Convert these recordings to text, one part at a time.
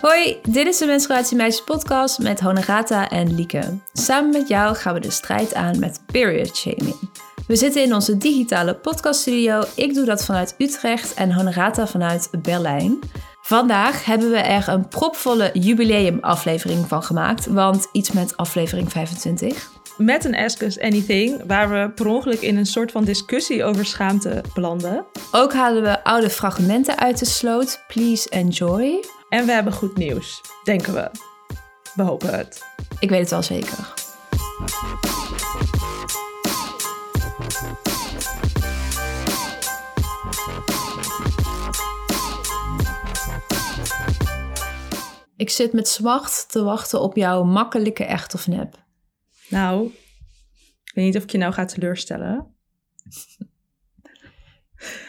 Hoi, dit is de Menstruatie Meisjes podcast met Honorata en Lieke. Samen met jou gaan we de strijd aan met period shaming. We zitten in onze digitale podcaststudio. Ik doe dat vanuit Utrecht en Honorata vanuit Berlijn. Vandaag hebben we er een propvolle jubileumaflevering van gemaakt, want iets met aflevering 25. Met een Ask Us Anything, waar we per ongeluk in een soort van discussie over schaamte belanden. Ook halen we oude fragmenten uit de sloot. Please enjoy. En we hebben goed nieuws, denken we. We hopen het. Ik weet het wel zeker. Ik zit met zwart te wachten op jouw makkelijke echt of nep. Nou, ik weet niet of ik je nou ga teleurstellen.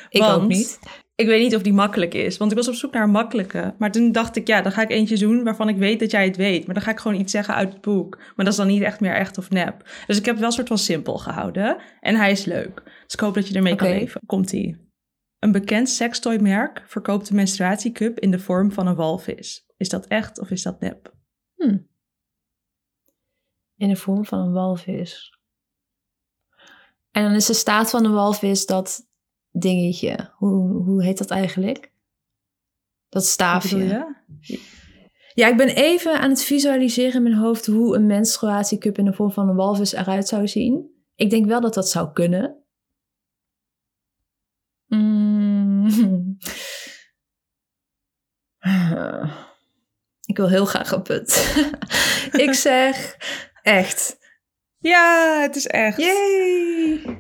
Ik Want ook niet. Ik weet niet of die makkelijk is, want ik was op zoek naar een makkelijke. Maar toen dacht ik, ja, dan ga ik eentje doen waarvan ik weet dat jij het weet. Maar dan ga ik gewoon iets zeggen uit het boek. Maar dat is dan niet echt meer echt of nep. Dus ik heb het wel een soort van simpel gehouden. En hij is leuk. Dus ik hoop dat je ermee kan leven. Komt-ie. Een bekend sextoymerk verkoopt een menstruatiecup in de vorm van een walvis. Is dat echt of is dat nep? Hm. In de vorm van een walvis. En dan is de staat van de walvis dat dingetje. Hoe, hoe heet dat eigenlijk? Dat staafje. Ja, ik ben even aan het visualiseren in mijn hoofd hoe een menstruatiecup in de vorm van een walvis eruit zou zien. Ik denk wel dat dat zou kunnen. Mm. Ik wil heel graag een punt. ik zeg echt. Ja, het is echt. Yay!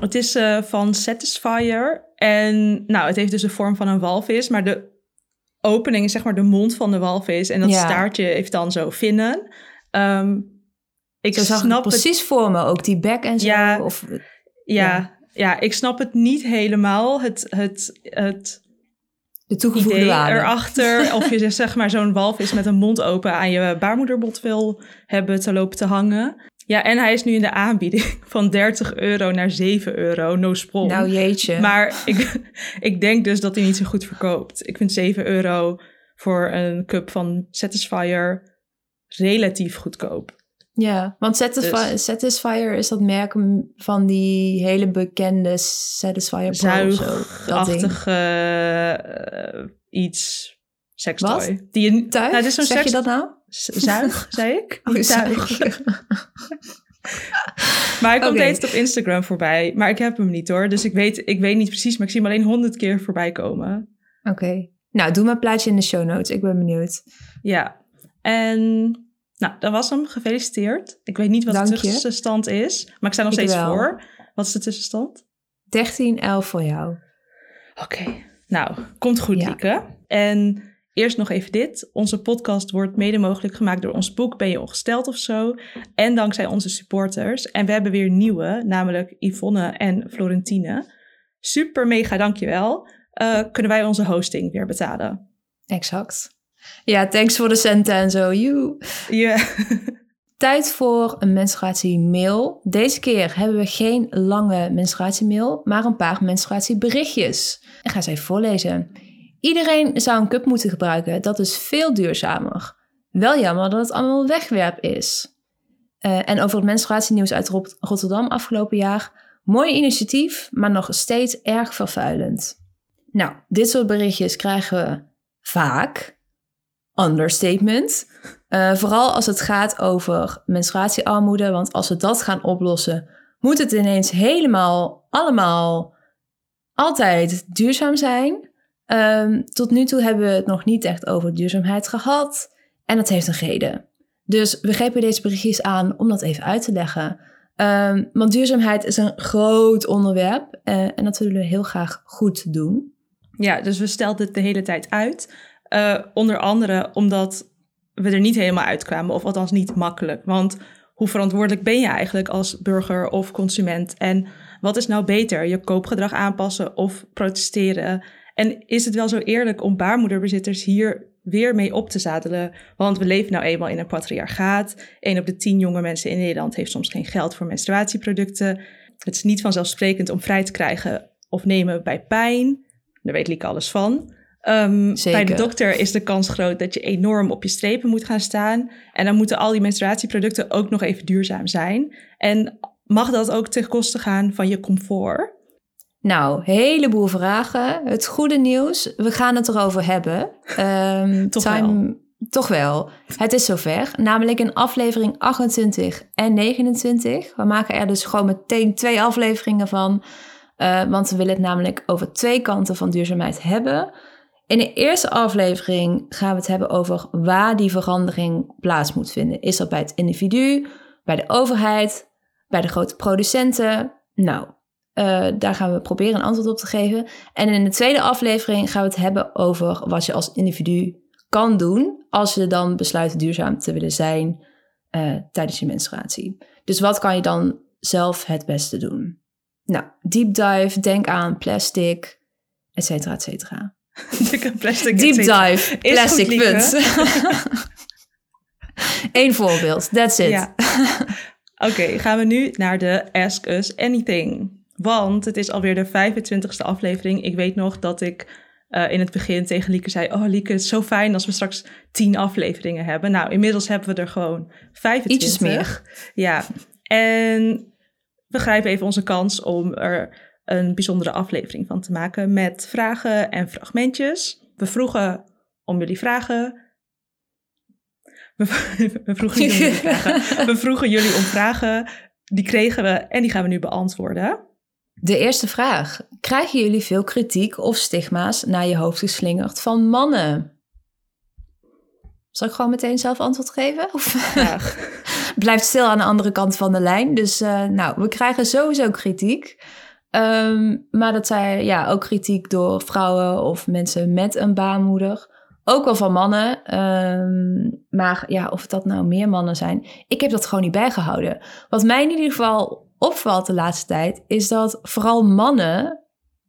Het is eh, van Satisfyer. En nou, het heeft dus de vorm van een walvis. Maar de opening is zeg maar de mond van de walvis. En dat Ja. staartje heeft dan zo vinnen. Ehm, ik Zo zag snap het. precies voor me. Ook die bek en zo. Ja. Of, Ja, ja. ja. ik snap het niet helemaal. Het, het, het de toegevoegde idee waarde. erachter. of je zeg maar zo'n walvis met een mond open aan je baarmoederbot wil hebben te lopen te hangen. Ja, en hij is nu in de aanbieding van 30 euro naar 7 euro. No sprong. Nou jeetje. Maar ik, ik denk dus dat hij niet zo goed verkoopt. Ik vind 7 euro voor een cup van Satisfyer relatief goedkoop. Ja, want Dus- Satisfyer is dat merk van die hele bekende Satisfyer Pro. of zo, dat ding. Zuigachtig eh, iets sextoy. Wat? Die je, Tuig? Nou, is zeg je dat nou? Zuig, zei ik? Oh, zuig. Maar hij komt hele tijd op Instagram voorbij. Maar ik heb hem niet hoor. Dus ik weet, ik weet niet precies. Maar ik zie hem alleen honderd keer voorbij komen. Oké. Nou, doe mijn plaatje in de show notes. Ik ben benieuwd. Ja. En nou, dat was hem. Gefeliciteerd. Ik weet niet wat Dank de je. tussenstand is. Maar ik sta nog Ik steeds wel. voor. Wat is de tussenstand? 13, 11 voor jou. Oké. Nou, komt goed, Ja. Lieke. En eerst nog even dit. Onze podcast wordt mede mogelijk gemaakt door ons boek Ben je ongesteld of zo? En dankzij onze supporters. En we hebben weer nieuwe, namelijk Yvonne en Florentine. Super mega dankjewel. Eh kunnen wij onze hosting weer betalen? Exact. Ja, thanks voor de centen en zo. Joe. Ja. Tijd voor een menstruatiemail. Deze keer hebben we geen lange menstruatiemail, maar een paar menstruatieberichtjes. Ik ga ze even voorlezen. Iedereen zou een cup moeten gebruiken. Dat is veel duurzamer. Wel jammer dat het allemaal wegwerp is. Eh, en over het menstruatienieuws uit Rot- Rotterdam afgelopen jaar. Mooi initiatief, maar nog steeds erg vervuilend. Nou, dit soort berichtjes krijgen we vaak. Understatement. Eh, vooral als het gaat over menstruatiearmoede. Want als we dat gaan oplossen, moet het ineens helemaal allemaal altijd duurzaam zijn. Ehm, tot nu toe hebben we het nog niet echt over duurzaamheid gehad. En dat heeft een reden. Dus we grepen deze berichtjes aan om dat even uit te leggen. Ehm, want duurzaamheid is een groot onderwerp. eh, en dat willen we heel graag goed doen. ja, dus we stelden het de hele tijd uit. Eh, onder andere omdat we er niet helemaal uitkwamen. Of althans niet makkelijk. Want hoe verantwoordelijk ben je eigenlijk als burger of consument? En wat is nou beter? Je koopgedrag aanpassen of protesteren? En is het wel zo eerlijk om baarmoederbezitters hier weer mee op te zadelen? Want we leven nou eenmaal in een patriarchaat. Een op de tien jonge mensen in Nederland heeft soms geen geld voor menstruatieproducten. Het is niet vanzelfsprekend om vrij te krijgen of nemen bij pijn. Daar weet Lieke alles van. Ehm, bij de dokter is de kans groot dat je enorm op je strepen moet gaan staan. En dan moeten al die menstruatieproducten ook nog even duurzaam zijn. En mag dat ook ten koste gaan van je comfort? Nou, heleboel vragen. Het goede nieuws, we gaan het erover hebben. Ehm, Toch wel. Toch wel. Het is zover. Namelijk in aflevering 28 en 29. We maken er dus gewoon meteen twee afleveringen van. eh, want we willen het namelijk over twee kanten van duurzaamheid hebben. In de eerste aflevering gaan we het hebben over waar die verandering plaats moet vinden. Is dat bij het individu, bij de overheid, bij de grote producenten? Nou, eh, daar gaan we proberen een antwoord op te geven. En in de tweede aflevering gaan we het hebben over wat je als individu kan doen als je dan besluit duurzaam te willen zijn eh, tijdens je menstruatie. Dus wat kan je dan zelf het beste doen? Nou, deep dive, denk aan plastic, et cetera, et cetera. Plastic. Deep dive, plastic, goed, punt. Eén voorbeeld, that's it. Ja. Oké, gaan we nu naar de Ask Us Anything. Want het is alweer de 25e aflevering. Ik weet nog dat ik eh, in het begin tegen Lieke zei... Oh Lieke, het is zo fijn als we straks 10 afleveringen hebben. Nou, inmiddels hebben we er gewoon 25. Ietsjes meer. Ja, en we grijpen even onze kans om er een bijzondere aflevering van te maken... met vragen en fragmentjes. We vroegen om jullie vragen... We, we, vroegen jullie om vragen. we vroegen jullie om vragen, die kregen we en die gaan we nu beantwoorden. De eerste vraag. Krijgen jullie veel kritiek of stigma's naar je hoofd geslingerd van mannen? Zal ik gewoon meteen zelf antwoord geven? Of Graag. blijft stil aan de andere kant van de lijn? Dus eh, nou, we krijgen sowieso kritiek. Ehm, maar dat zijn ja, ook kritiek door vrouwen of mensen met een baarmoeder. Ook wel van mannen. Ehm, maar ja, of het dat nou meer mannen zijn. Ik heb dat gewoon niet bijgehouden. Wat mij in ieder geval opvalt de laatste tijd... is dat vooral mannen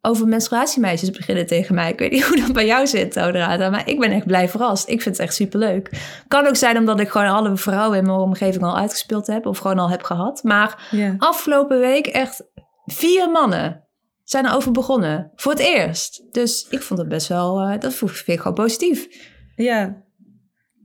over menstruatiemeisjes beginnen tegen mij. Ik weet niet hoe dat bij jou zit, Odrada. Maar ik ben echt blij verrast. Ik vind het echt superleuk. Kan ook zijn omdat ik gewoon alle vrouwen in mijn omgeving al uitgespeeld heb. Of gewoon al heb gehad. Maar Ja. afgelopen week echt vier mannen zijn erover begonnen. Voor het eerst. Dus ik vond het best wel, eh, dat vind ik gewoon positief. ja.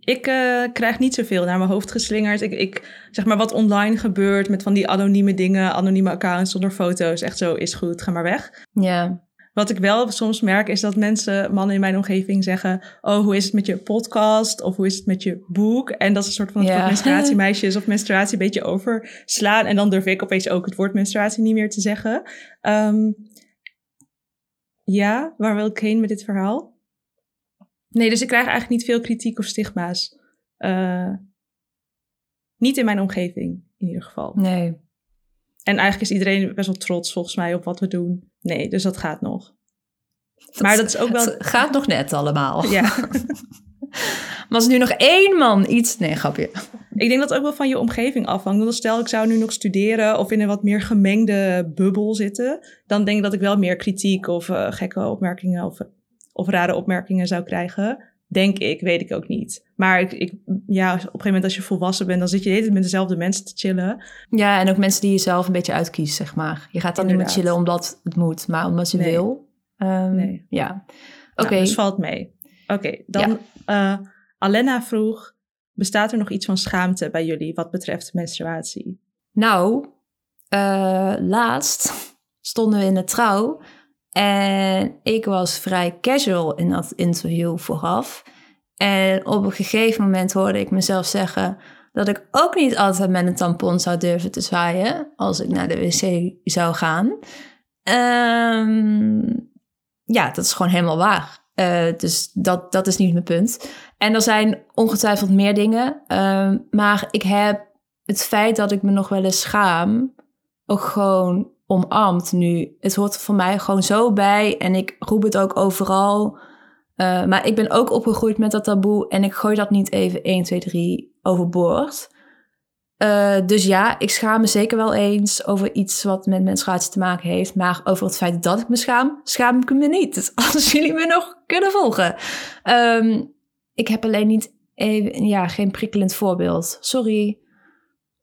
Ik eh, krijg niet zoveel naar mijn hoofd geslingerd. Ik, ik zeg maar wat online gebeurt met van die anonieme dingen, anonieme accounts zonder foto's. Echt zo is goed, ga maar weg. Ja, Wat ik wel soms merk is dat mensen, mannen in mijn omgeving zeggen... oh, hoe is het met je podcast? Of hoe is het met je boek? En dat is een soort van Ja. menstruatiemeisjes of menstruatie een beetje overslaan. En dan durf ik opeens ook het woord menstruatie niet meer te zeggen. Ehm, ja, waar wil ik heen met dit verhaal? Nee, dus ik krijg eigenlijk niet veel kritiek of stigma's. Eh, niet in mijn omgeving, in ieder geval. nee. En eigenlijk is iedereen best wel trots volgens mij op wat we doen. Nee, dus dat gaat nog. Maar dat is ook wel... Het gaat nog net allemaal. Ja, Maar als nu nog één man iets... Nee, grapje. ik denk dat het ook wel van je omgeving afhangt. Want stel ik zou nu nog studeren of in een wat meer gemengde bubbel zitten, dan denk ik dat ik wel meer kritiek of eh, gekke opmerkingen of, of rare opmerkingen zou krijgen. Denk ik, weet ik ook niet. Maar ik, ik, ja, op een gegeven moment als je volwassen bent, dan zit je de hele tijd met dezelfde mensen te chillen. Ja, en ook mensen die je zelf een beetje uitkiest, zeg maar. Je gaat dan niet meer chillen omdat het moet, maar omdat je Nee. wil. Ehm, Nee. Ja. Oké. Nou, dus valt mee. Oké, dan eh Alena vroeg, bestaat er nog iets van schaamte bij jullie wat betreft menstruatie? Nou, eh, laatst stonden we in de trouw en ik was vrij casual in dat interview vooraf. En op een gegeven moment hoorde ik mezelf zeggen dat ik ook niet altijd met een tampon zou durven te zwaaien als ik naar de wc zou gaan. Ehm, ja, dat is gewoon helemaal waar. Eh, dus dat, dat is niet mijn punt. En er zijn ongetwijfeld meer dingen. ehm, maar ik heb het feit dat ik me nog wel eens schaam ook gewoon omarmd nu. Het hoort voor mij gewoon zo bij en ik roep het ook overal. Eh, maar ik ben ook opgegroeid met dat taboe en ik gooi dat niet even 1, 2, 3 overboord. Eh, dus ja, ik schaam me zeker wel eens over iets wat met menstruatie te maken heeft. Maar over het feit dat ik me schaam, schaam ik me niet. Dus als jullie me nog kunnen volgen. Ehm, ik heb alleen niet even, ja, geen prikkelend voorbeeld. Sorry.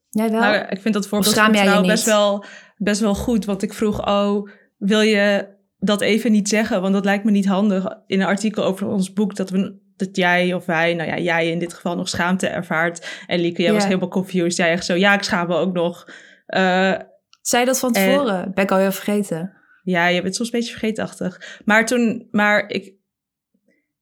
Jij wel? Nou, ik vind dat voorbeeld schaam jij je best wel, best wel goed. Want ik vroeg, oh, wil je dat even niet zeggen, want dat lijkt me niet handig. In een artikel over ons boek dat we dat jij of wij, nou ja, jij in dit geval nog schaamte ervaart. En Lieke, jij was helemaal confused. Jij echt zo, ja, ik schaam me ook nog. Uh, Zei dat van tevoren? ben ik al heel vergeten. Ja, je bent soms een beetje vergeetachtig. Maar toen, maar ik,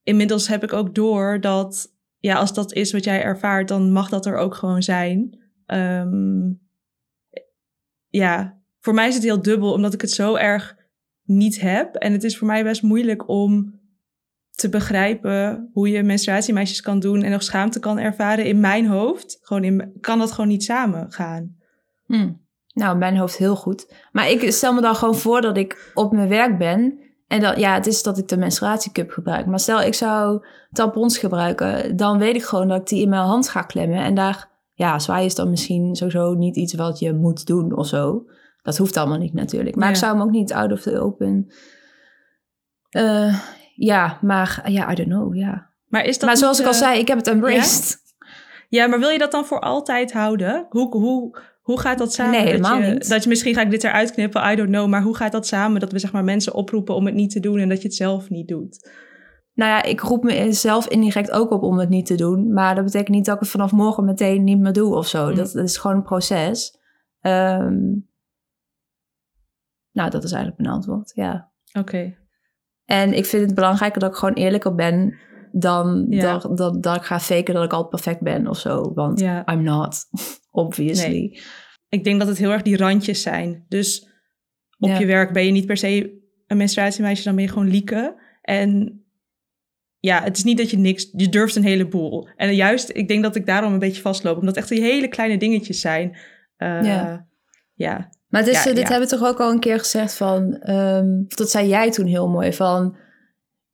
inmiddels heb ik ook door dat, ja, als dat is wat jij ervaart, dan mag dat er ook gewoon zijn. Um, ja, voor mij is het heel dubbel, omdat ik het zo erg niet heb. En het is voor mij best moeilijk om te begrijpen hoe je menstruatiemeisjes kan doen en nog schaamte kan ervaren in mijn hoofd. Gewoon in, kan dat gewoon niet samen gaan. Hmm. Nou, mijn hoofd heel goed. Maar ik stel me dan gewoon voor dat ik op mijn werk ben. En dat, ja, het is dat ik de menstruatiecup gebruik. Maar stel, ik zou tampons gebruiken. Dan weet ik gewoon dat ik die in mijn hand ga klemmen. En daar, ja, zwaai is dan misschien sowieso niet iets wat je moet doen of zo. Dat hoeft allemaal niet natuurlijk. Maar ik zou hem ook niet out of the open... Uh, ja, maar ja, I don't know, ja. Maar, is dat maar zoals ik al zei, ik heb het embraced. Ja? ja? maar wil je dat dan voor altijd houden? Hoe, hoe, hoe gaat dat samen? Nee, helemaal dat je, niet. Dat je misschien ga ik dit eruit knippen, I don't know. Maar hoe gaat dat samen? Dat we zeg maar mensen oproepen om het niet te doen en dat je het zelf niet doet. Nou ja, ik roep mezelf indirect ook op om het niet te doen. Maar dat betekent niet dat ik het vanaf morgen meteen niet meer doe of zo. Mm. Dat, dat, is gewoon een proces. Um, nou, dat is eigenlijk mijn antwoord, ja. Oké. En ik vind het belangrijker dat ik gewoon eerlijker ben dan dat, dat, dat ik ga faken dat ik al perfect ben of zo. Want I'm not, obviously. Ik denk dat het heel erg die randjes zijn. Dus op je werk ben je niet per se een menstruatiemeisje, dan ben je gewoon lieke. En ja, het is niet dat je niks, je durft een heleboel. En juist, ik denk dat ik daarom een beetje vastloop, omdat echt die hele kleine dingetjes zijn. Uh, ja. ja. Maar dit hebben we toch ook al een keer gezegd van, um, dat zei jij toen heel mooi, van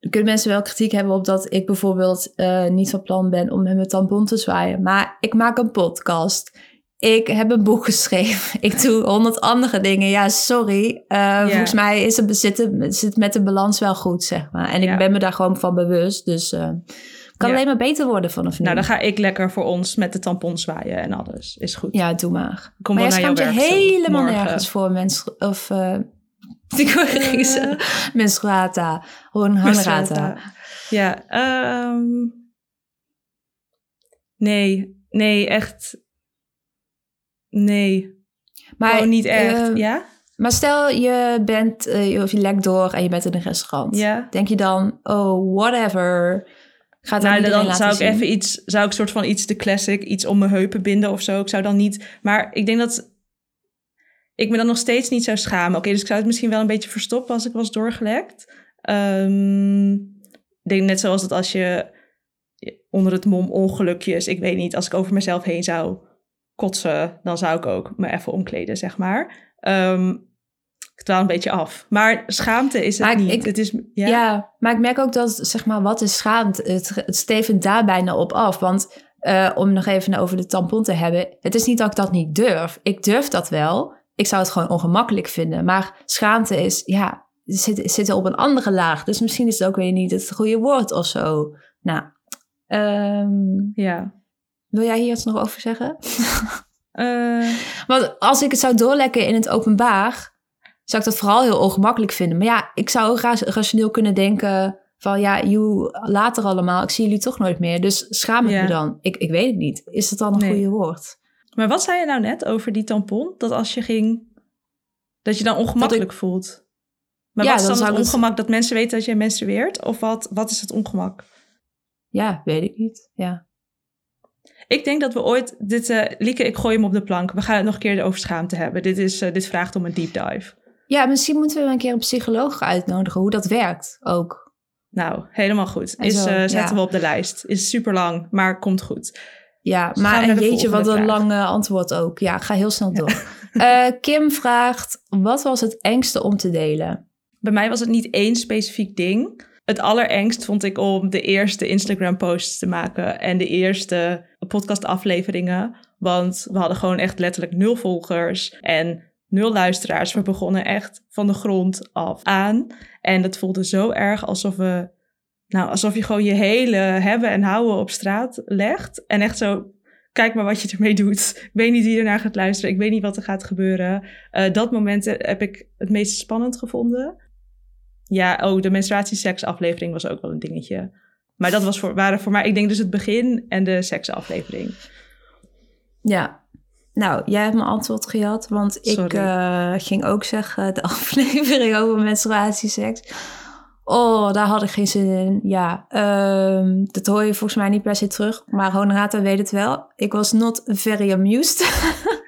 kunnen mensen wel kritiek hebben op dat ik bijvoorbeeld uh, niet van plan ben om met mijn tampon te zwaaien. Maar ik maak een podcast. Ik heb een boek geschreven. Ik doe honderd andere dingen. Ja, sorry. Uh, Volgens mij is het, zit, het, zit met de balans wel goed, zeg maar. En ik ben me daar gewoon van bewust. Dus uh, kan alleen maar beter worden vanaf nu. Nou, dan ga ik lekker voor ons met de tampon zwaaien en alles. Is goed. Ja, doe maar. Kom maar jij schaamt je helemaal nergens voor mensen. Of uh, uh, menstruata. Gewoon hangrata. Ja, um, nee. Nee, echt. Nee. Maar niet echt, uh, ja? Maar stel je bent, uh, of je lekt door en je bent in een restaurant. Ja. Denk je dan, oh, whatever Gaat nou, dan zou ik even iets, zou ik soort van iets de classic, iets om mijn heupen binden of zo. Ik zou dan niet, maar ik denk dat ik me dan nog steeds niet zou schamen. Oké, dus ik zou het misschien wel een beetje verstoppen als ik was doorgelekt. Um, ik denk net zoals dat als je onder het mom ongelukjes, ik weet niet, als ik over mezelf heen zou kotsen, dan zou ik ook me even omkleden, zeg maar. Um, ik dwaal een beetje af. Maar schaamte is het niet. het is, ja. ja. maar ik merk ook dat, zeg maar, wat is schaamte? Het, het stevend daar bijna op af. Want uh, om nog even over de tampon te hebben. Het is niet dat ik dat niet durf. Ik durf dat wel. Ik zou het gewoon ongemakkelijk vinden. Maar schaamte is, ja, zit, zit op een andere laag. Dus misschien is het ook weer niet het goede woord of zo. Nou, um, ja. Wil jij hier iets nog over zeggen? Uh. Want als ik het zou doorlekken in het openbaar, zou ik dat vooral heel ongemakkelijk vinden. Maar ja, ik zou rationeel kunnen denken van ja, you, later allemaal, ik zie jullie toch nooit meer. Dus schaam ik me dan? Ik, ik weet het niet. Is dat dan een goede woord? Maar wat zei je nou net over die tampon? Dat als je ging, dat je dan ongemakkelijk voelt. Maar ja, wat is dan, het ongemak dat mensen weten dat je menstrueert? Of wat, wat is het ongemak? Ja, weet ik niet. Ja. Ik denk dat we ooit dit, uh, Lieke, ik gooi hem op de plank. We gaan het nog een keer over schaamte hebben. Dit, is, uh, dit vraagt om een deep dive. Ja, misschien moeten we een keer een psycholoog uitnodigen, hoe dat werkt ook. Nou, helemaal goed. Is, zo, uh, zetten we op de lijst. Is super lang, maar komt goed. Ja, dus maar een jeetje, wat een lang antwoord ook. Ja, ga heel snel door. uh, Kim vraagt, wat was het engste om te delen? Bij mij was het niet één specifiek ding. Het allerengst vond ik om de eerste Instagram-posts te maken en de eerste podcast-afleveringen. Want we hadden gewoon echt letterlijk nul volgers. En nul luisteraars. We begonnen echt van de grond af aan. En het voelde zo erg alsof we, nou, alsof je gewoon je hele hebben en houden op straat legt. En echt zo, kijk maar wat je ermee doet. Ik weet niet wie ernaar gaat luisteren. Ik weet niet wat er gaat gebeuren. Uh, dat moment heb ik het meest spannend gevonden. ja, oh, de menstruatieseks aflevering was ook wel een dingetje. Maar dat was voor, waren voor mij, ik denk dus het begin en de seksaflevering. Ja. Nou, jij hebt mijn antwoord gehad, want ik eh, ging ook zeggen de aflevering over menstruatieseks. Oh, daar had ik geen zin in. Ja, ehm, dat hoor je volgens mij niet per se terug. Maar Honorata weet het wel. Ik was not very amused.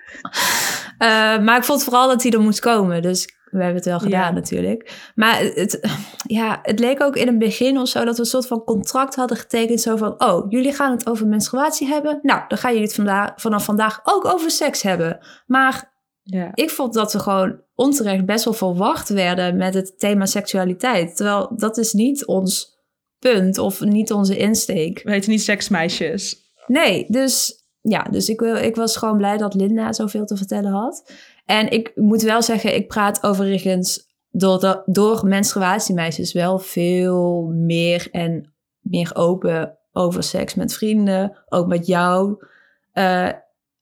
Eh, maar ik vond vooral dat hij er moest komen. Dus we hebben het wel gedaan Ja. natuurlijk. Maar het, ja, het leek ook in het begin of zo dat we een soort van contract hadden getekend. Zo van, oh, jullie gaan het over menstruatie hebben. Nou, dan gaan jullie het vandaag, vanaf vandaag ook over seks hebben. Maar Ja. ik vond dat we gewoon onterecht best wel verwacht werden met het thema seksualiteit. Terwijl dat is niet ons punt of niet onze insteek. We heten niet seksmeisjes. Nee, dus ja, dus ik, wil, ik was gewoon blij dat Linda zoveel te vertellen had. En ik moet wel zeggen, ik praat overigens door, de, door menstruatiemeisjes wel veel meer en meer open over seks met vrienden, ook met jou. Eh,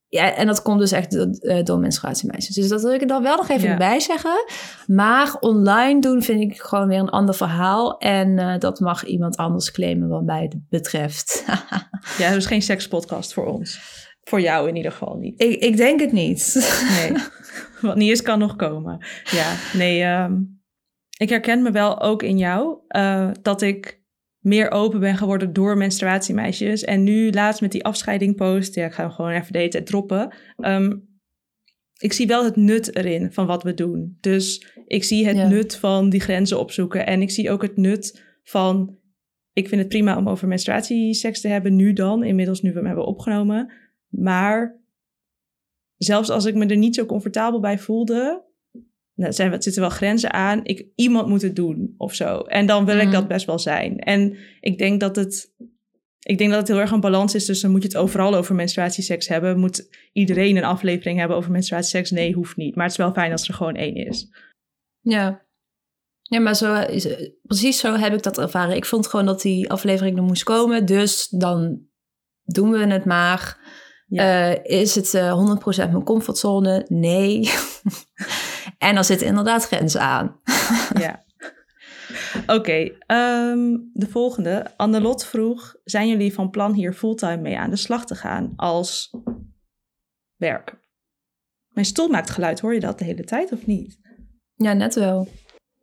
ja, en dat komt dus echt door, eh, door menstruatiemeisjes. Dus dat wil ik er dan wel nog even Ja. bij zeggen. Maar online doen vind ik gewoon weer een ander verhaal. En eh, dat mag iemand anders claimen wat mij betreft. Ja, dus geen sekspodcast voor ons. Voor jou in ieder geval niet. ik, ik denk het niet. Nee, wat niet is kan nog komen. Ja, nee, ehm, ik herken me wel ook in jou eh, dat ik meer open ben geworden door menstruatiemeisjes. En nu laatst met die afscheiding post, ja, ik ga hem gewoon even de hele tijd droppen. Ehm, ik zie wel het nut erin van wat we doen. Dus ik zie het Ja. nut van die grenzen opzoeken. En ik zie ook het nut van, ik vind het prima om over menstruatieseks te hebben, nu dan, inmiddels nu we hem hebben opgenomen. Maar zelfs als ik me er niet zo comfortabel bij voelde, nou, zijn, er zitten wel grenzen aan. Ik, iemand moet het doen of zo. En dan wil ik Mhm. dat best wel zijn. En ik denk dat het. Ik denk dat het heel erg een balans is tussen moet je het overal over menstruatieseks hebben. Moet iedereen een aflevering hebben over menstruatieseks? Nee, hoeft niet. Maar het is wel fijn als er gewoon één is. Ja. Ja, maar zo is, precies zo heb ik dat ervaren. Ik vond gewoon dat die aflevering er moest komen. Dus dan doen we het maar. Ja. Eh, is het eh 100% mijn comfortzone? Nee. en dan zitten inderdaad grenzen aan. Ja. Oké, ehm, de volgende. Annelot vroeg: zijn jullie van plan hier fulltime mee aan de slag te gaan als werk? Mijn stoel maakt geluid, hoor je dat de hele tijd of niet? Ja, net wel.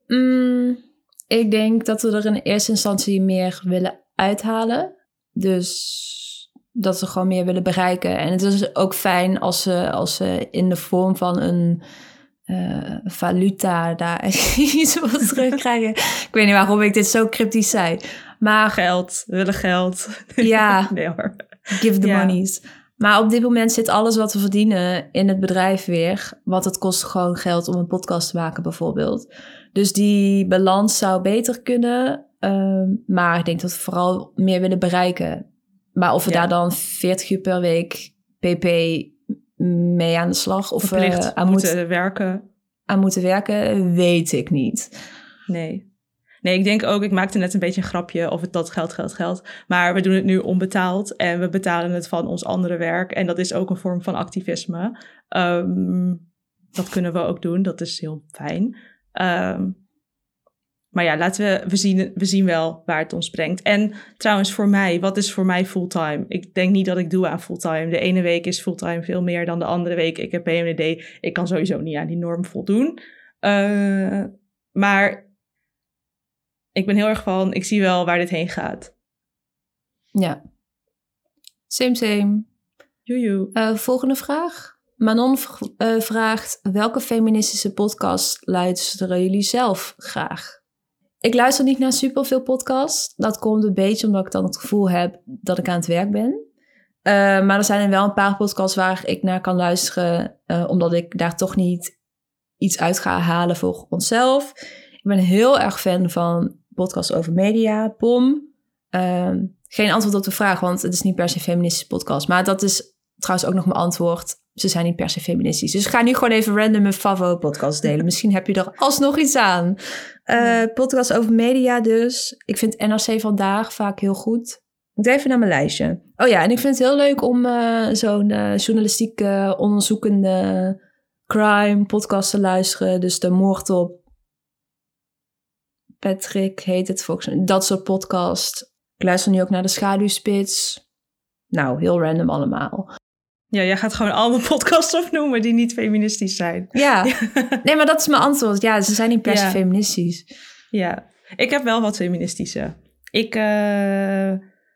Mm, ik denk dat we er in eerste instantie meer willen uithalen. Dus dat we gewoon meer willen bereiken. En het is ook fijn als ze, als ze in de vorm van een eh, valuta daar iets voor terugkrijgen. ik weet niet waarom ik dit zo cryptisch zei. Maar Geld, we willen geld. ja, Nee hoor. give the Ja. monies. Maar op dit moment zit alles wat we verdienen in het bedrijf weer. Want het kost gewoon geld om een podcast te maken bijvoorbeeld. Dus die balans zou beter kunnen. ehm, maar ik denk dat we vooral meer willen bereiken. Maar of we Ja. daar dan 40 uur per week pp mee aan de slag of Verplicht aan, moeten moeten, werken. aan moeten werken, weet ik niet. Nee. Nee, ik denk ook, ik maakte net een beetje een grapje of het dat geld, geld, geld. Maar we doen het nu onbetaald en we betalen het van ons andere werk. En dat is ook een vorm van activisme. Ehm, dat kunnen we ook doen, dat is heel fijn. Ehm, maar ja, laten we, we zien, we zien wel waar het ons brengt. En trouwens, voor mij, wat is voor mij fulltime? Ik denk niet dat ik doe aan fulltime. De ene week is fulltime veel meer dan de andere week. Ik heb PMD, ik kan sowieso niet aan die norm voldoen. Eh, maar ik ben heel erg van, ik zie wel waar dit heen gaat. Ja. Same, same. Joejoe. Eh, volgende vraag. Manon eh, vraagt: welke feministische podcast luisteren jullie zelf graag? Ik luister niet naar superveel podcasts. Dat komt een beetje omdat ik dan het gevoel heb dat ik aan het werk ben. Eh, maar er zijn wel een paar podcasts waar ik naar kan luisteren, eh, omdat ik daar toch niet iets uit ga halen voor onszelf. Ik ben heel erg fan van podcasts over media, POM. Ehm, geen antwoord op de vraag, want het is niet per se een feministische podcast. Maar dat is trouwens ook nog mijn antwoord. Ze zijn niet per se feministisch. Dus ik ga nu gewoon even random een Favo podcast delen. Misschien heb je er alsnog iets aan. Eh podcast over media dus. Ik vind NRC Vandaag vaak heel goed. Ik moet even naar mijn lijstje. Oh ja, en ik vind het heel leuk om eh, zo'n eh, journalistieke, onderzoekende crime podcast te luisteren. Dus de moord op Patrick heet het volgens mij. Dat soort podcast. Ik luister nu ook naar de Schaduwspits. Nou, heel random allemaal. Ja, jij gaat gewoon allemaal podcasts opnoemen die niet feministisch zijn. Ja, nee, maar dat is mijn antwoord. Ja, ze zijn niet per se Ja. feministisch. Ja, ik heb wel wat feministische. Ik, eh,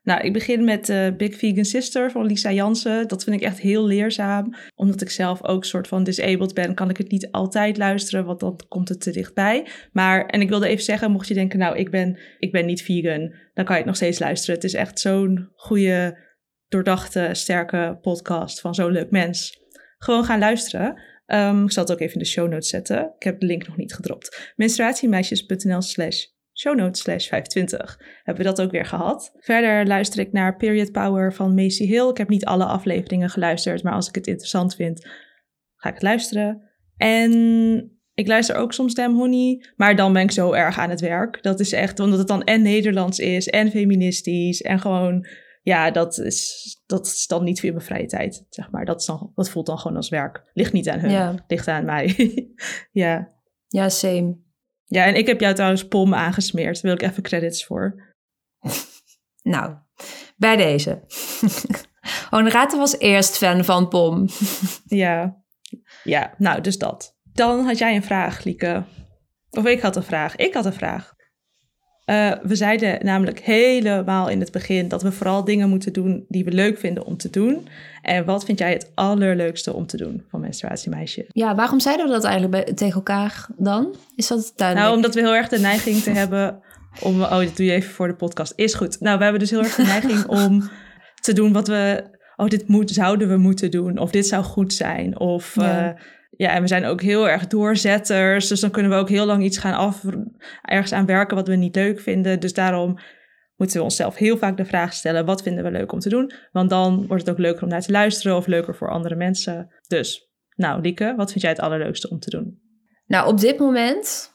nou, ik begin met eh, Big Vegan Sister van Lisa Jansen. Dat vind ik echt heel leerzaam. Omdat ik zelf ook soort van disabled ben, kan ik het niet altijd luisteren, want dan komt het te dichtbij. Maar, en ik wilde even zeggen, mocht je denken, nou, ik ben, ik ben niet vegan, dan kan je het nog steeds luisteren. Het is echt zo'n goede, doordachte, sterke podcast van zo'n leuk mens. Gewoon gaan luisteren. Ehm, ik zal het ook even in de show notes zetten. Ik heb de link nog niet gedropt. menstruatiemeisjes.nl slash show notes slash 25. Hebben we dat ook weer gehad. Verder luister ik naar Period Power van Macy Hill. Ik heb niet alle afleveringen geluisterd, maar als ik het interessant vind, ga ik het luisteren. En ik luister ook soms Damn Honey, maar dan ben ik zo erg aan het werk. Dat is echt, omdat het dan en Nederlands is en feministisch en gewoon, ja, dat is, dat is dan niet weer mijn vrije tijd, zeg maar. Dat, is dan, dat voelt dan gewoon als werk. Ligt niet aan hun, Ja. ligt aan mij. ja. Ja, same. ja, en ik heb jou trouwens pom aangesmeerd. Daar wil ik even credits voor. Nou, bij deze. Honorata was eerst fan van Pom. Ja. ja, nou, dus dat. Dan had jij een vraag, Lieke. Of ik had een vraag. Ik had een vraag. Eh, we zeiden namelijk helemaal in het begin dat we vooral dingen moeten doen die we leuk vinden om te doen. En wat vind jij het allerleukste om te doen van menstruatiemeisje? Ja, waarom zeiden we dat eigenlijk bij, tegen elkaar dan? Is dat duidelijk? Nou, omdat we heel erg de neiging te hebben om... Oh, dat doe je even voor de podcast. Is goed. Nou, we hebben dus heel erg de neiging om te doen wat we... Oh, dit moet, zouden we moeten doen. Of dit zou goed zijn. Of... Ja. Ja. Ja, en we zijn ook heel erg doorzetters. Dus dan kunnen we ook heel lang iets gaan af... ergens aan werken wat we niet leuk vinden. Dus daarom moeten we onszelf heel vaak de vraag stellen... wat vinden we leuk om te doen? Want dan wordt het ook leuker om naar te luisteren... of leuker voor andere mensen. Dus, nou, Lieke, wat vind jij het allerleukste om te doen? Nou, op dit moment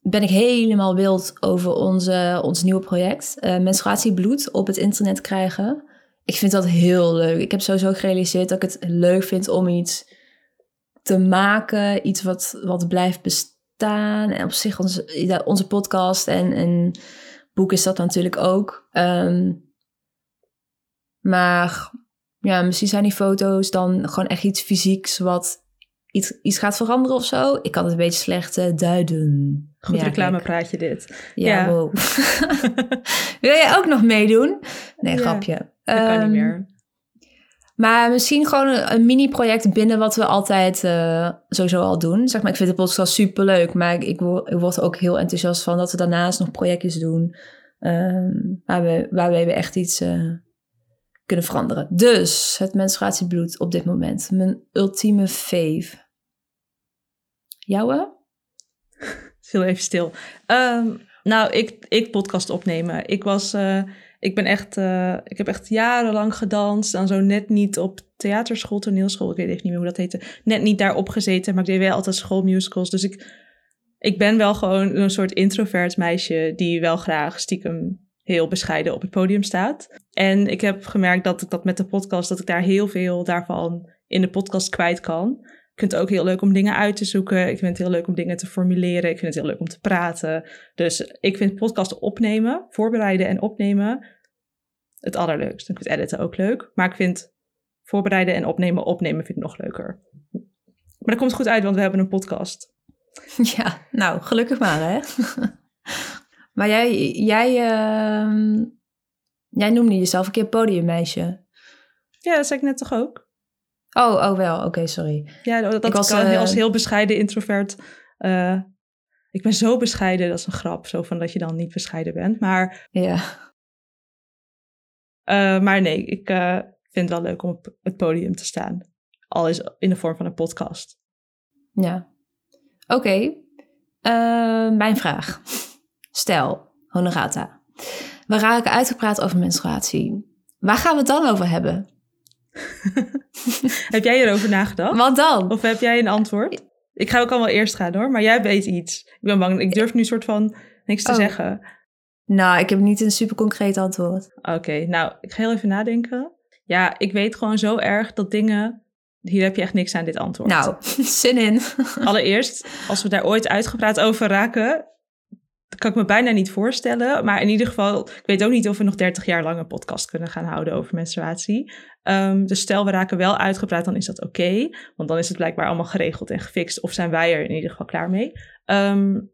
ben ik helemaal wild over onze, ons nieuwe project. eh menstruatiebloed op het internet krijgen. Ik vind dat heel leuk. Ik heb sowieso gerealiseerd dat ik het leuk vind om iets te maken. Iets wat, wat blijft bestaan. En op zich onze, ja, onze podcast en, en boek is dat natuurlijk ook. Ehm, maar ja, misschien zijn die foto's dan gewoon echt iets fysieks wat iets, iets gaat veranderen of zo. Ik kan het een beetje slecht eh, duiden. Goed ik. reclamepraatje dit. Ja, Ja. wow. Wil jij ook nog meedoen? Nee, Ja, grapje. Dat kan Ehm, niet meer. Maar misschien gewoon een, mini-project binnen wat we altijd eh, sowieso al doen. Zeg maar, ik vind de podcast super leuk, maar ik, word, ik word er ook heel enthousiast van dat we daarnaast nog projectjes doen. ehm, waar we, waarbij we echt iets eh, kunnen veranderen. Dus het menstruatiebloed op dit moment. Mijn ultieme fave. Jouwe? Viel even stil. Ehm, nou, ik, ik podcast opnemen. Ik was, eh, ik ben echt, eh, ik heb echt jarenlang gedanst. Dan zo net niet op theaterschool, toneelschool. Ik weet even niet meer hoe dat heette. Net niet daarop gezeten, maar ik deed wel altijd schoolmusicals. Dus ik, ik ben wel gewoon een soort introvert meisje die wel graag stiekem heel bescheiden op het podium staat. En ik heb gemerkt dat ik dat met de podcast, dat ik daar heel veel daarvan in de podcast kwijt kan. Ik vind het ook heel leuk om dingen uit te zoeken. Ik vind het heel leuk om dingen te formuleren. Ik vind het heel leuk om te praten. Dus ik vind podcast opnemen, voorbereiden en opnemen het allerleukst. Ik vind editen ook leuk. Maar ik vind voorbereiden en opnemen, opnemen vind ik nog leuker. Maar dat komt goed uit, want we hebben een podcast. Ja, nou, gelukkig maar, hè? maar jij, jij, ehm, jij noemde jezelf een keer podiummeisje. Ja, dat zei ik net toch ook? Oh, oh wel, oké, sorry. Ja, dat Ik ik was, kan eh, als heel bescheiden introvert. eh, ik ben zo bescheiden, dat is een grap. Zo van dat je dan niet bescheiden bent. Maar, Ja, eh, maar nee, ik vind het wel leuk om op het podium te staan. Al is in de vorm van een podcast. ja. Oké, mijn vraag. Stel, Honorata, we raken uitgepraat over menstruatie. Waar gaan we het dan over hebben? Heb jij hierover nagedacht? Wat dan? Of heb jij een antwoord? Ik ga ook al wel eerst gaan hoor, maar jij weet iets. Ik ben bang, ik durf nu soort van niks te Oh. zeggen. Nou, ik heb niet een super concreet antwoord. Oké, nou, ik ga heel even nadenken. Ja, ik weet gewoon zo erg dat dingen... Hier heb je echt niks aan dit antwoord. Nou, zin in. Allereerst, als we daar ooit uitgepraat over raken... kan ik me bijna niet voorstellen. Maar in ieder geval, ik weet ook niet of we nog 30 jaar lang een podcast kunnen gaan houden over menstruatie. Um, dus stel we raken wel uitgepraat, dan is dat oké. want dan is het blijkbaar allemaal geregeld en gefixt. Of zijn wij er in ieder geval klaar mee. Um,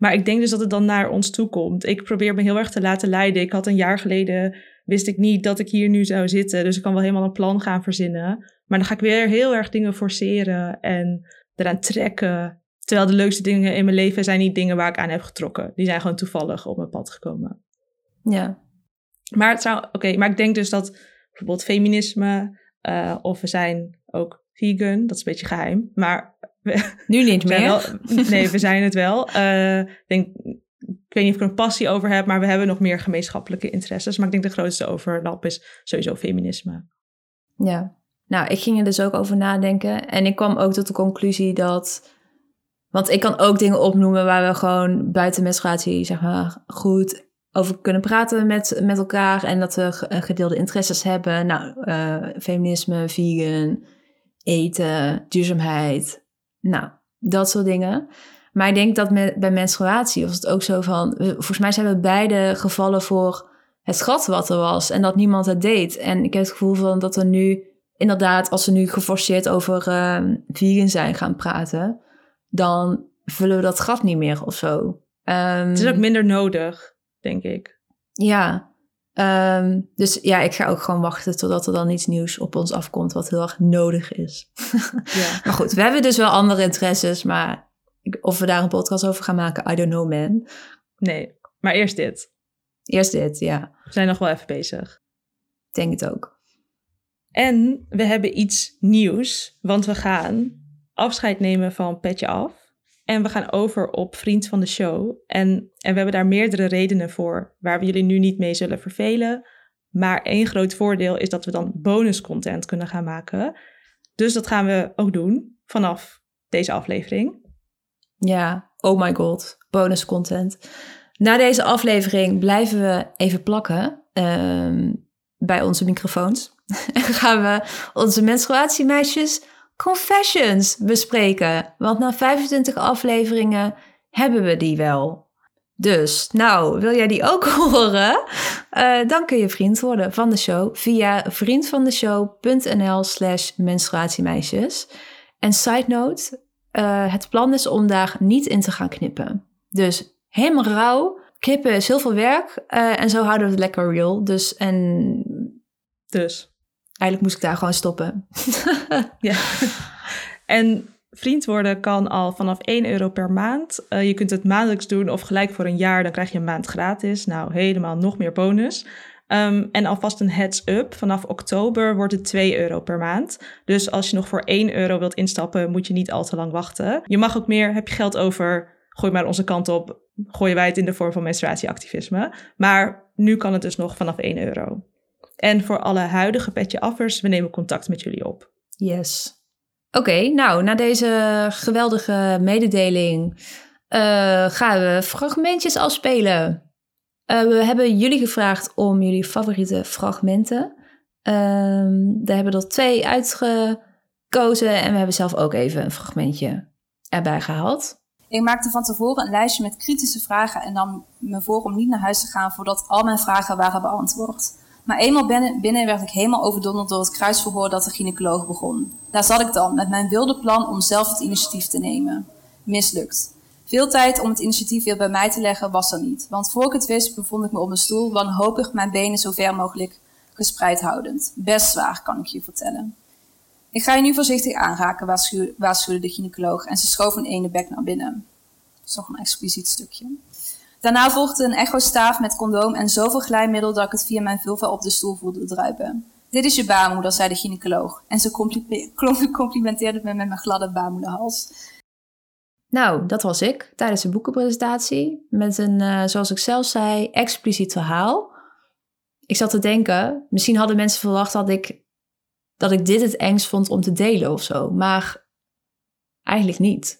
maar ik denk dus dat het dan naar ons toe komt. Ik probeer me heel erg te laten leiden. Ik had een jaar geleden, wist ik niet dat ik hier nu zou zitten. Dus ik kan wel helemaal een plan gaan verzinnen. Maar dan ga ik weer heel erg dingen forceren en eraan trekken. Terwijl de leukste dingen in mijn leven zijn niet dingen waar ik aan heb getrokken. Die zijn gewoon toevallig op mijn pad gekomen. Ja. Maar, het zou, oké, maar ik denk dus dat bijvoorbeeld feminisme uh, of we zijn ook vegan, dat is een beetje geheim. Maar nu niet meer. Wel, nee, we zijn het wel. Uh, denk, ik weet niet of ik er een passie over heb, maar we hebben nog meer gemeenschappelijke interesses. Maar ik denk de grootste overlap is sowieso feminisme. Ja, nou, ik ging er dus ook over nadenken. En ik kwam ook tot de conclusie dat. Want ik kan ook dingen opnoemen waar we gewoon buiten menstruatie, zeg maar, goed over kunnen praten met, met elkaar. En dat we gedeelde interesses hebben. Nou, uh, feminisme, vegan, eten, duurzaamheid. Nou, dat soort dingen. Maar ik denk dat bij menstruatie was het ook zo van... Volgens mij zijn we beide gevallen voor het gat wat er was. En dat niemand het deed. En ik heb het gevoel van dat er nu... Inderdaad, als we nu geforceerd over uh, vegan zijn gaan praten... dan vullen we dat gat niet meer of zo. Um, het is ook minder nodig, denk ik. Ja, Um, dus ja, ik ga ook gewoon wachten totdat er dan iets nieuws op ons afkomt wat heel erg nodig is. ja. Maar goed, we hebben dus wel andere interesses, maar of we daar een podcast over gaan maken, I don't know man. Nee, maar eerst dit. Eerst dit, ja. We zijn nog wel even bezig. Ik denk het ook. En we hebben iets nieuws, want we gaan afscheid nemen van Petje Af. En we gaan over op Vriend van de Show. En, en we hebben daar meerdere redenen voor waar we jullie nu niet mee zullen vervelen. Maar één groot voordeel is dat we dan bonuscontent kunnen gaan maken. Dus dat gaan we ook doen vanaf deze aflevering. Ja, oh my god, bonuscontent. Na deze aflevering blijven we even plakken uh, bij onze microfoons. en gaan we onze menstruatiemeisjes confessions bespreken. Want na 25 afleveringen hebben we die wel. Dus, nou, wil jij die ook horen? Uh, dan kun je vriend worden van de show via vriendvandeshow.nl slash menstruatiemeisjes. En side note, uh, het plan is om daar niet in te gaan knippen. Dus helemaal rauw. Knippen is heel veel werk uh, en zo houden we het lekker real. Dus en... Dus? Eigenlijk moest ik daar gewoon stoppen. ja. En vriend worden kan al vanaf 1 euro per maand. Uh, je kunt het maandelijks doen of gelijk voor een jaar, dan krijg je een maand gratis. Nou, helemaal nog meer bonus. Um, en alvast een heads up, vanaf oktober wordt het 2 euro per maand. Dus als je nog voor 1 euro wilt instappen, moet je niet al te lang wachten. Je mag ook meer, heb je geld over, gooi maar onze kant op. Gooien wij het in de vorm van menstruatieactivisme. Maar nu kan het dus nog vanaf 1 euro. En voor alle huidige petje affers, we nemen contact met jullie op. Yes. Oké, nou, na deze geweldige mededeling uh, gaan we fragmentjes afspelen. Uh, we hebben jullie gevraagd om jullie favoriete fragmenten. Uh, daar hebben we er twee uitgekozen en we hebben zelf ook even een fragmentje erbij gehaald. Ik maakte van tevoren een lijstje met kritische vragen en nam me voor om niet naar huis te gaan voordat al mijn vragen waren beantwoord. Maar eenmaal binnen, werd ik helemaal overdonderd door het kruisverhoor dat de gynaecoloog begon. Daar zat ik dan, met mijn wilde plan om zelf het initiatief te nemen. Mislukt. Veel tijd om het initiatief weer bij mij te leggen was er niet, want voor ik het wist bevond ik me op mijn stoel, wanhopig mijn benen zo ver mogelijk gespreid houdend. Best zwaar, kan ik je vertellen. Ik ga je nu voorzichtig aanraken, waarschuwde de gynaecoloog en ze schoof een ene bek naar binnen. Dat is nog een expliciet stukje. Daarna volgde een echostaaf met condoom en zoveel glijmiddel dat ik het via mijn vulva op de stoel voelde druipen. Dit is je baarmoeder, zei de gynaecoloog. En ze complimenteerde me met mijn gladde baarmoederhals. Nou, dat was ik tijdens de boekenpresentatie. Met een, uh, zoals ik zelf zei, expliciet verhaal. Ik zat te denken, misschien hadden mensen verwacht dat ik, dat ik dit het engst vond om te delen of zo. Maar eigenlijk niet.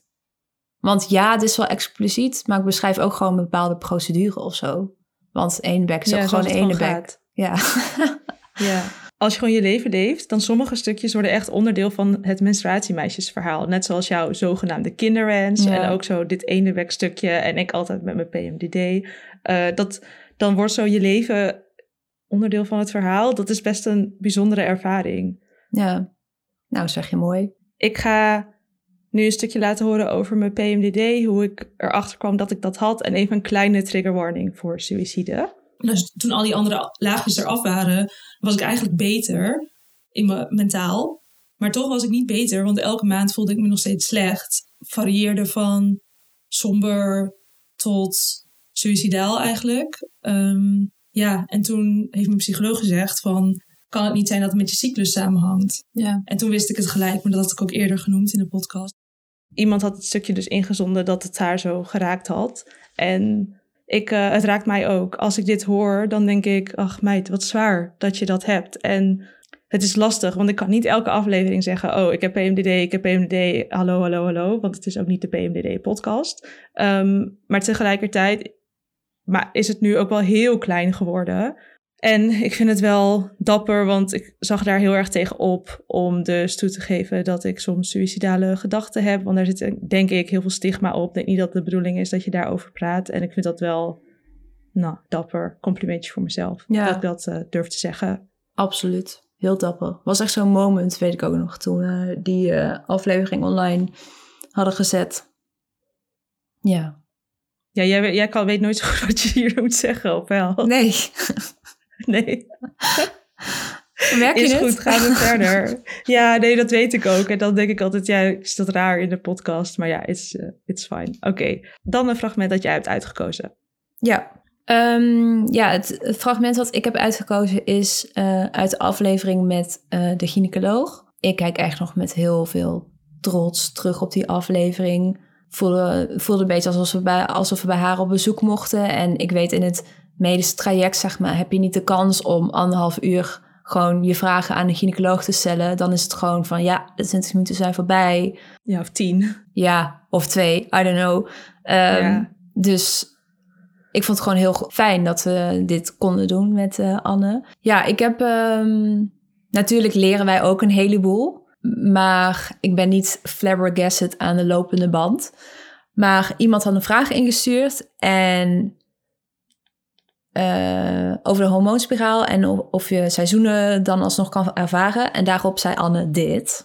Want ja, het is wel expliciet, maar ik beschrijf ook gewoon een bepaalde procedure of zo. Want één bek is ook gewoon één bek. Ja. ja. als je gewoon je leven leeft, dan sommige stukjes worden echt onderdeel van het menstruatiemeisjesverhaal. Net zoals jouw zogenaamde kinderwens Ja. en ook zo dit ene wekstukje en ik altijd met mijn PMDD. Eh, dat, dan wordt zo je leven onderdeel van het verhaal. Dat is best een bijzondere ervaring. Ja, nou zeg je mooi. Ik ga nu een stukje laten horen over mijn PMDD, hoe ik erachter kwam dat ik dat had en even een kleine trigger warning voor suïcide. Dus toen al die andere laagjes eraf waren, was ik eigenlijk beter in me mentaal. Maar toch was ik niet beter, want elke maand voelde ik me nog steeds slecht. Varieerde van somber tot suïcidaal eigenlijk. Ehm, ja, en toen heeft mijn psycholoog gezegd van... kan het niet zijn dat het met je cyclus samenhangt? Ja. En toen wist ik het gelijk, maar dat had ik ook eerder genoemd in de podcast. Iemand had het stukje dus ingezonden dat het haar zo geraakt had. En ik, eh, het raakt mij ook. Als ik dit hoor, dan denk ik, ach meid, wat zwaar dat je dat hebt. En het is lastig, want ik kan niet elke aflevering zeggen, oh, ik heb PMDD, ik heb PMDD, hallo, hallo, hallo. Want het is ook niet de PMDD-podcast. Ehm, maar tegelijkertijd maar is het nu ook wel heel klein geworden. En ik vind het wel dapper, want ik zag daar heel erg tegen op om dus toe te geven dat ik soms suïcidale gedachten heb. Want daar zit denk ik heel veel stigma op. Ik denk niet dat de bedoeling is dat je daarover praat. En ik vind dat wel, nou, dapper. Complimentje voor mezelf. Ja. Dat ik dat eh, durf te zeggen. Absoluut. Heel dapper. Was echt zo'n moment, weet ik ook nog, toen eh, die eh, aflevering online hadden gezet. Ja. Ja, jij, weet- jij kan, weet nooit zo goed wat je hier moet zeggen, of wel? Nee. Nee. Merk je Is het? goed, gaan we verder. Ja, nee, dat weet ik ook. En dan denk ik altijd, ja, is dat raar in de podcast? Maar ja, it's, eh, it's fine. Oké, dan een fragment dat jij hebt uitgekozen. Ja. Ehm, ja, het, het fragment wat ik heb uitgekozen is eh, uit de aflevering met eh, de gynaecoloog. Ik kijk echt nog met heel veel trots terug op die aflevering. Voelde, voelde een beetje alsof we, bij, alsof we bij haar op bezoek mochten. En ik weet in het medisch traject, zeg maar, heb je niet de kans om anderhalf uur gewoon je vragen aan de gynaecoloog te stellen. Dan is het gewoon van, ja, de 20 minuten zijn voorbij. Ja, of tien. Ja, of twee, I don't know. Ehm, Ja. Dus ik vond het gewoon heel fijn dat we dit konden doen met eh, Anne. Ja, ik heb... ehm, natuurlijk leren wij ook een heleboel. Maar ik ben niet flabbergasted aan de lopende band. Maar iemand had een vraag ingestuurd en... eh, over de hormoonspiraal en of, je seizoenen dan alsnog kan ervaren. En daarop zei Anne dit.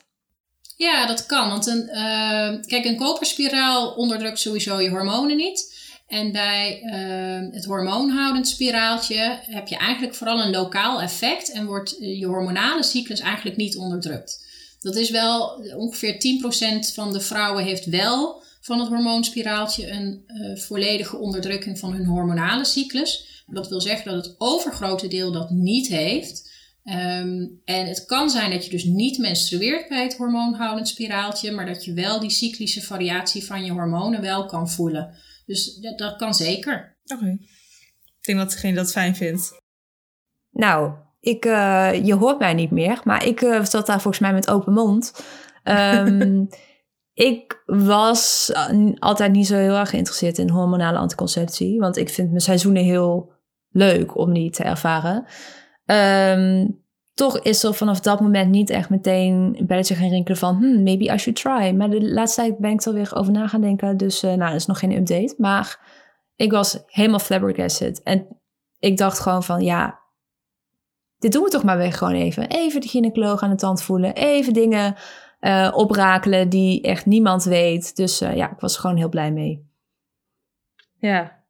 Ja, dat kan. Want een, eh, kijk, een koperspiraal onderdrukt sowieso je hormonen niet. En bij eh, het hormoonhoudend spiraaltje heb je eigenlijk vooral een lokaal effect en wordt je hormonale cyclus eigenlijk niet onderdrukt. Dat is wel ongeveer 10% van de vrouwen heeft wel van het hormoonspiraaltje een volledige onderdrukking van hun hormonale cyclus. Dat wil zeggen dat het overgrote deel dat niet heeft. Ehm, en het kan zijn dat je dus niet menstrueert bij het hormoonhoudend spiraaltje, maar dat je wel die cyclische variatie van je hormonen wel kan voelen. Dus dat, dat kan zeker. Oké. Ik denk dat degene dat fijn vindt. Nou, ik, eh, je hoort mij niet meer, maar ik eh, zat daar volgens mij met open mond. Ehm, ik was eh, altijd niet zo heel erg geïnteresseerd in hormonale anticonceptie, want ik vind mijn seizoenen heel leuk om die te ervaren. Ehm, toch is er vanaf dat moment niet echt meteen een belletje gaan rinkelen van hmm, maybe I should try. Maar de laatste tijd ben ik er weer over na gaan denken, dus eh, nou, dat is nog geen update. Maar ik was helemaal flabbergasted en ik dacht gewoon van ja, dit doen we toch maar weer gewoon even. Even de gynaecoloog aan de tand voelen. Even dingen eh, oprakelen die echt niemand weet. Dus eh, ja, ik was gewoon heel blij mee. Ja.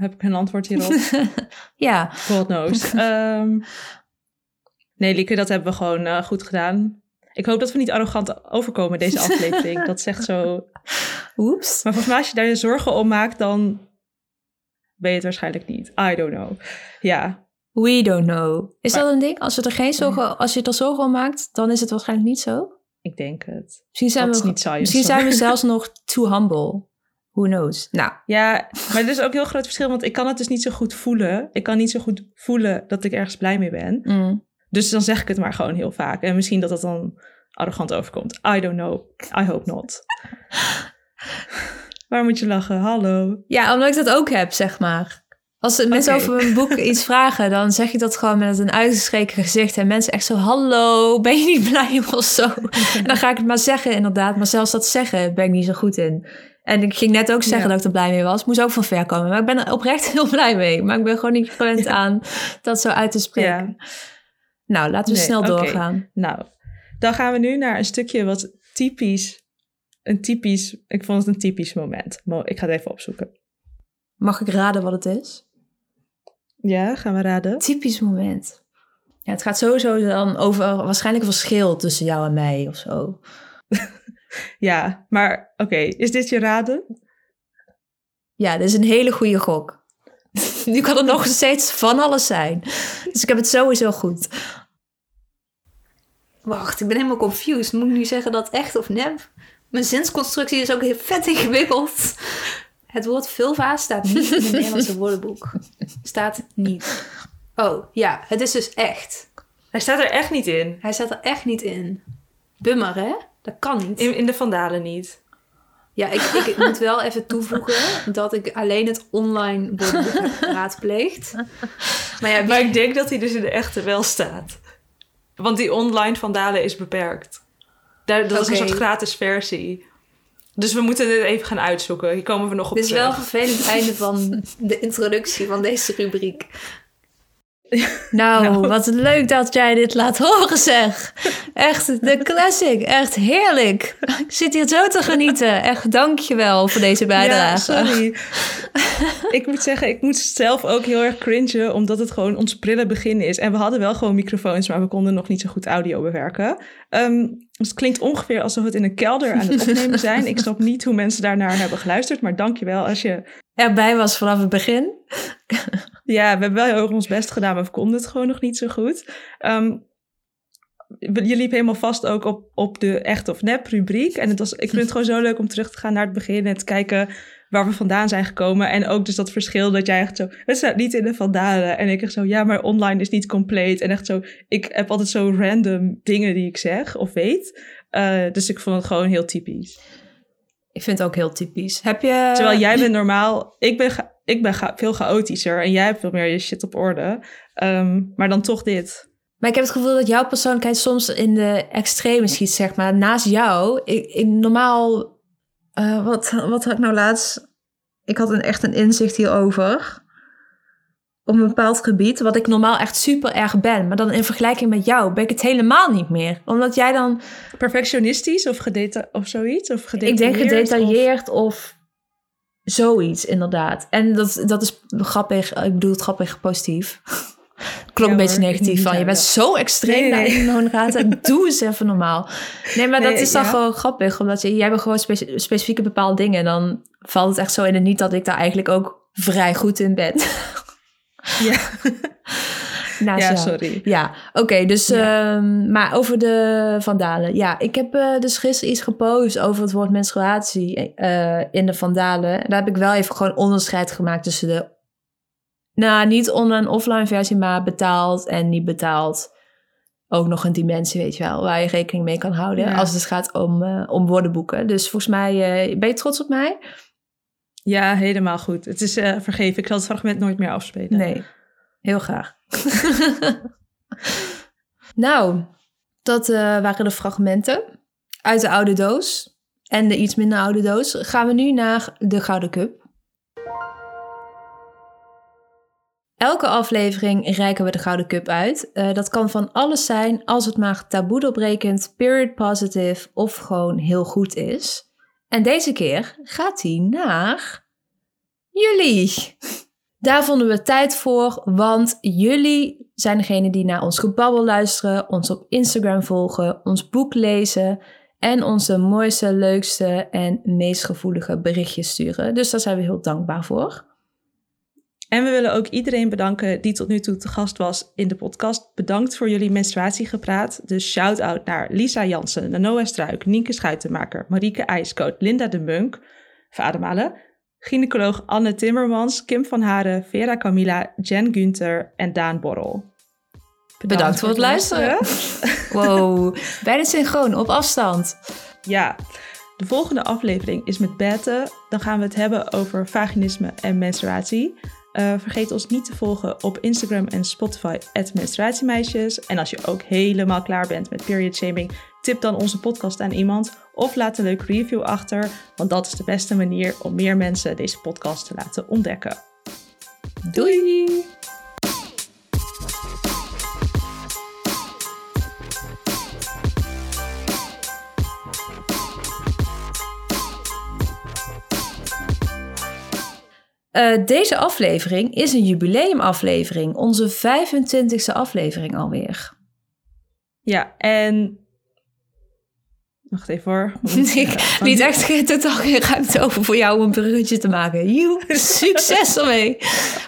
Heb ik een antwoord hierop? ja, God knows. Ehm, nee, Lieke, dat hebben we gewoon eh, goed gedaan. Ik hoop dat we niet arrogant overkomen deze aflevering. dat zegt zo... oeps. Maar volgens mij als je daar je zorgen om maakt, dan ben je het waarschijnlijk niet. I don't know. Ja, We don't know. Is Maar- dat een ding? Als, je er geen zorgen, als je er zorgen om maakt, dan is het waarschijnlijk niet zo. ik denk het. Misschien zijn, Dat we, niet science, misschien zijn we zelfs nog too humble. Who knows? Nou, Ja, maar er is ook een heel groot verschil, want ik kan het dus niet zo goed voelen. Ik kan niet zo goed voelen dat ik ergens blij mee ben. mm. Dus dan zeg ik het maar gewoon heel vaak. En misschien dat het dan arrogant overkomt. I don't know. I hope not. Waar moet je lachen? Hallo. ja, omdat ik dat ook heb, zeg maar. Als mensen over mijn boek iets vragen, dan zeg ik dat gewoon met een uitgestreken gezicht. En mensen echt zo, hallo, ben je niet blij of zo? En dan ga ik het maar zeggen, inderdaad. Maar zelfs dat zeggen ben ik niet zo goed in. En ik ging net ook zeggen Ja. dat ik er blij mee was. Moest ook van ver komen. Maar ik ben er oprecht heel blij mee. Maar ik ben gewoon niet gewend aan dat zo uit te spreken. Nou, laten we Nee, snel doorgaan. Nou, dan gaan we nu naar een stukje wat typisch, een typisch, ik vond het een typisch moment. Mo- Ik ga het even opzoeken. Mag ik raden wat het is? Ja, gaan we raden? Typisch moment. Ja, het gaat sowieso dan over waarschijnlijk een verschil tussen jou en mij of zo. Ja, maar oké, is dit je raden? Ja, dit is een hele goede gok. nu kan er nog steeds van alles zijn. Dus ik heb het sowieso goed. Wacht, ik ben helemaal confused. Moet ik nu zeggen dat echt of nep? Mijn zinsconstructie is ook heel vet ingewikkeld. Het woord vulva staat niet in het Nederlandse woordenboek. Staat niet. Oh, ja, het is dus echt. Hij staat er echt niet in. Hij staat er echt niet in. Bummer, hè? Dat kan niet. In, in de Vandalen niet. Ja, ik, ik moet wel even toevoegen dat ik alleen het online heb geraadpleegd. Maar ja, Maar ik denk dat hij dus in de echte wel staat. Want die online Vandalen is beperkt. Daar, dat is een soort gratis versie. Dus we moeten dit even gaan uitzoeken. Hier komen we nog op dit is terug. wel een vervelend einde van de introductie van deze rubriek. Nou, Nou. wat leuk dat jij dit laat horen, zeg. Echt, de classic. Echt heerlijk. Ik zit hier zo te genieten. Echt, dankjewel voor deze Ja, bijdrage. sorry. ik moet zeggen, ik moet zelf ook heel erg cringen, omdat het gewoon ons prille begin is. En we hadden wel gewoon microfoons, maar we konden nog niet zo goed audio bewerken. Ehm, dus het klinkt ongeveer alsof we het in een kelder aan het opnemen zijn. ik snap niet hoe mensen daarnaar hebben geluisterd, maar dankjewel als je... Erbij was vanaf het begin. Ja, we hebben wel heel erg ons best gedaan, maar we konden het gewoon nog niet zo goed. Ehm, je liep helemaal vast ook op, op de echt of nep rubriek. En het was, ik vind het gewoon zo leuk om terug te gaan naar het begin en te kijken waar we vandaan zijn gekomen. En ook dus dat verschil dat jij echt zo, het staat niet in de vandalen. En ik echt zo, ja, maar online is niet compleet. En echt zo, ik heb altijd zo random dingen die ik zeg of weet. Eh, dus ik vond het gewoon heel typisch. Ik vind het ook heel typisch. Heb je... Terwijl jij bent normaal, ik ben, ik ben cha- veel chaotischer en jij hebt veel meer je shit op orde. Ehm, maar dan toch dit. Maar ik heb het gevoel dat jouw persoonlijkheid soms in de extreme schiet, zeg maar. Naast jou, ik, ik normaal... eh, wat, wat had ik nou laatst? Ik had een, echt een inzicht hierover. Op een bepaald gebied, wat ik normaal echt super erg ben. Maar dan in vergelijking met jou ben ik het helemaal niet meer. Omdat jij dan, Perfectionistisch of, gedeta of zoiets? Of ik denk gedetailleerd? gedetailleerd of... zoiets inderdaad. En dat, dat is grappig, ik bedoel het grappig positief. Ja, een beetje negatief van. Je bent zo extreem Nee, nee, nee. Doe eens even normaal. Nee, maar dat is dan ja. gewoon grappig. Omdat je, jij hebt gewoon speci- specifieke bepaalde dingen. En dan valt het echt zo in het niet dat ik daar eigenlijk ook vrij goed in ben. Ja, Naast ja jou. sorry. Ja, oké. dus, Ja. ehm, maar over de Vandalen. Ja, ik heb eh, dus gisteren iets gepost over het woord menstruatie eh, in de Vandalen. En daar heb ik wel even gewoon onderscheid gemaakt tussen de, nou, niet online offline versie, maar betaald en niet betaald. Ook nog een dimensie, weet je wel, waar je rekening mee kan houden Ja. als het gaat om, eh, om woordenboeken. Dus volgens mij, ben je trots op mij? Ja, helemaal goed. Het is eh, vergeven. Ik zal het fragment nooit meer afspelen. Nee, heel graag. nou, dat eh, waren de fragmenten uit de oude doos. En de iets minder oude doos. Gaan we nu naar de Gouden Cup. Elke aflevering reiken we de Gouden Cup uit. Eh, dat kan van alles zijn als het maar taboe doorbrekend, period positive of gewoon heel goed is. En deze keer gaat hij naar jullie. Daar vonden we tijd voor, want jullie zijn degene die naar ons gebabbel luisteren, ons op Instagram volgen, ons boek lezen en onze mooiste, leukste en meest gevoelige berichtjes sturen. Dus daar zijn we heel dankbaar voor. En we willen ook iedereen bedanken die tot nu toe te gast was in de podcast. Bedankt voor jullie menstruatiegepraat. Dus shout-out naar Lisa Jansen, Noah Struik, Nienke Schuitenmaker, Marieke IJskoot, Linda de Munk, Vademalen, gynaecoloog Anne Timmermans, Kim van Haren, Vera Camilla, Jen Gunther en Daan Borrel. Bedankt, voor het luisteren. Wow, bijna synchroon, op afstand. Ja, de volgende aflevering is met Bette. Dan gaan we het hebben over vaginisme en menstruatie. Eh, vergeet ons niet te volgen op Instagram en Spotify, menstruatiemeisjes. En als je ook helemaal klaar bent met period shaming, tip dan onze podcast aan iemand of laat een leuke review achter, want dat is de beste manier om meer mensen deze podcast te laten ontdekken. Doei! Uh, deze aflevering is een jubileumaflevering, onze 25e aflevering alweer. Ja, en. Wacht even hoor. Ik liet echt totaal geen ruimte over voor jou om een bruggetje te maken. Joe, succes ermee.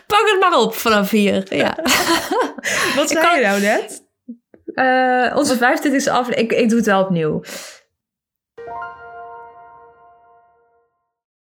Pak het maar op vanaf hier. Ja. Wat zei je nou net? Uh, onze 25e aflevering. Ik, ik doe het wel opnieuw.